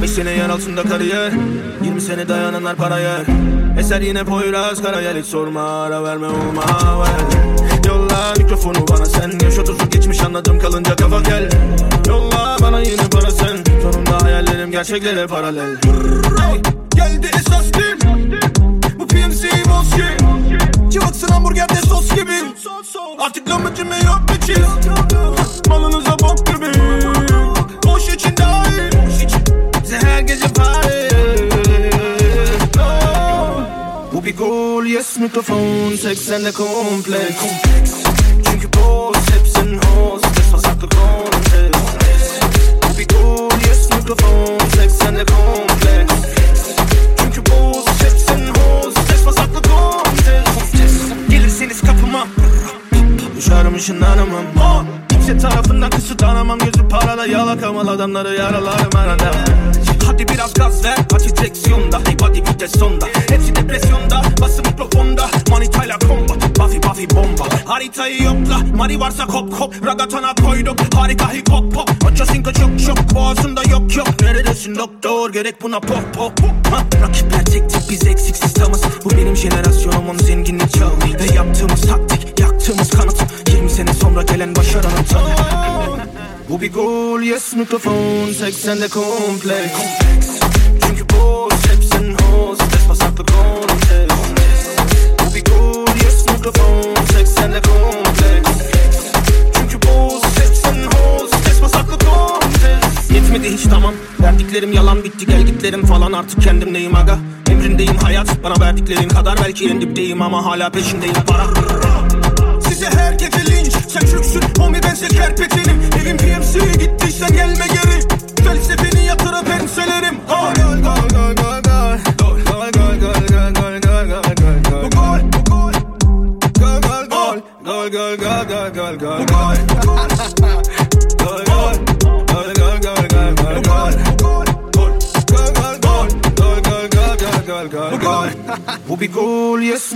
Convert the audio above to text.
15 sene yer altında kariyer 20 sene dayananlar para yer Eser yine Poyraz Karayel hiç sorma ara verme olma ver. Yolla mikrofonu bana sen Yaş otuzun geçmiş anladım kalınca kafa gel. Yolla bana yine para sen Sonunda hayallerim gerçeklere paralel. Geldi esas gün Bu PMC Moski Cıvıksın hamburgerde sos gibi. Artık gömücüme yok gol yes mikrofon 80'de kompleks Çünkü boz hepsin hoz Ses pasaklı kontes bir gol yes mikrofon 80'de kompleks Çünkü boz hepsin hoz Ses pasaklı kontes Gelirseniz kapıma Düşerim ışınlanamam oh. Kimse tarafından kısıtlanamam Gözü parada yalakamal adamları yaralarım arada. Hadi biraz Haritayı yokla Mari varsa kop kop. Ragatana koyduk Harika hip hop pop. Açasınka çok çok Boğazında yok yok. Neredesin doktor? Gerek buna pop pop. Ha? Rakipler tek tek biz eksiksiz tamız Bu benim jenerasyonum onun zenginlik çağı. Ve yaptığımız taktik Yaktığımız kanıt. 20 sene sonra gelen başaranın tadı Bu bir gol yes mikrofon. 80'de kompleks Çünkü mikrofon 80'de kompleks Çünkü boz hepsin hoz Ses pasaklı kontes. Yetmedi hiç tamam. Verdiklerim yalan bitti gel falan. Artık kendimdeyim aga? Emrindeyim hayat Bana verdiklerin kadar. Belki en dipteyim Ama hala peşindeyim. Para. Size her gece linç Sen çöksün homie ben şeker petenim Evim PMC gol, gol, gol. Gol, gol. Gol, gol, gol, gol, gol, gol. وبيقول يس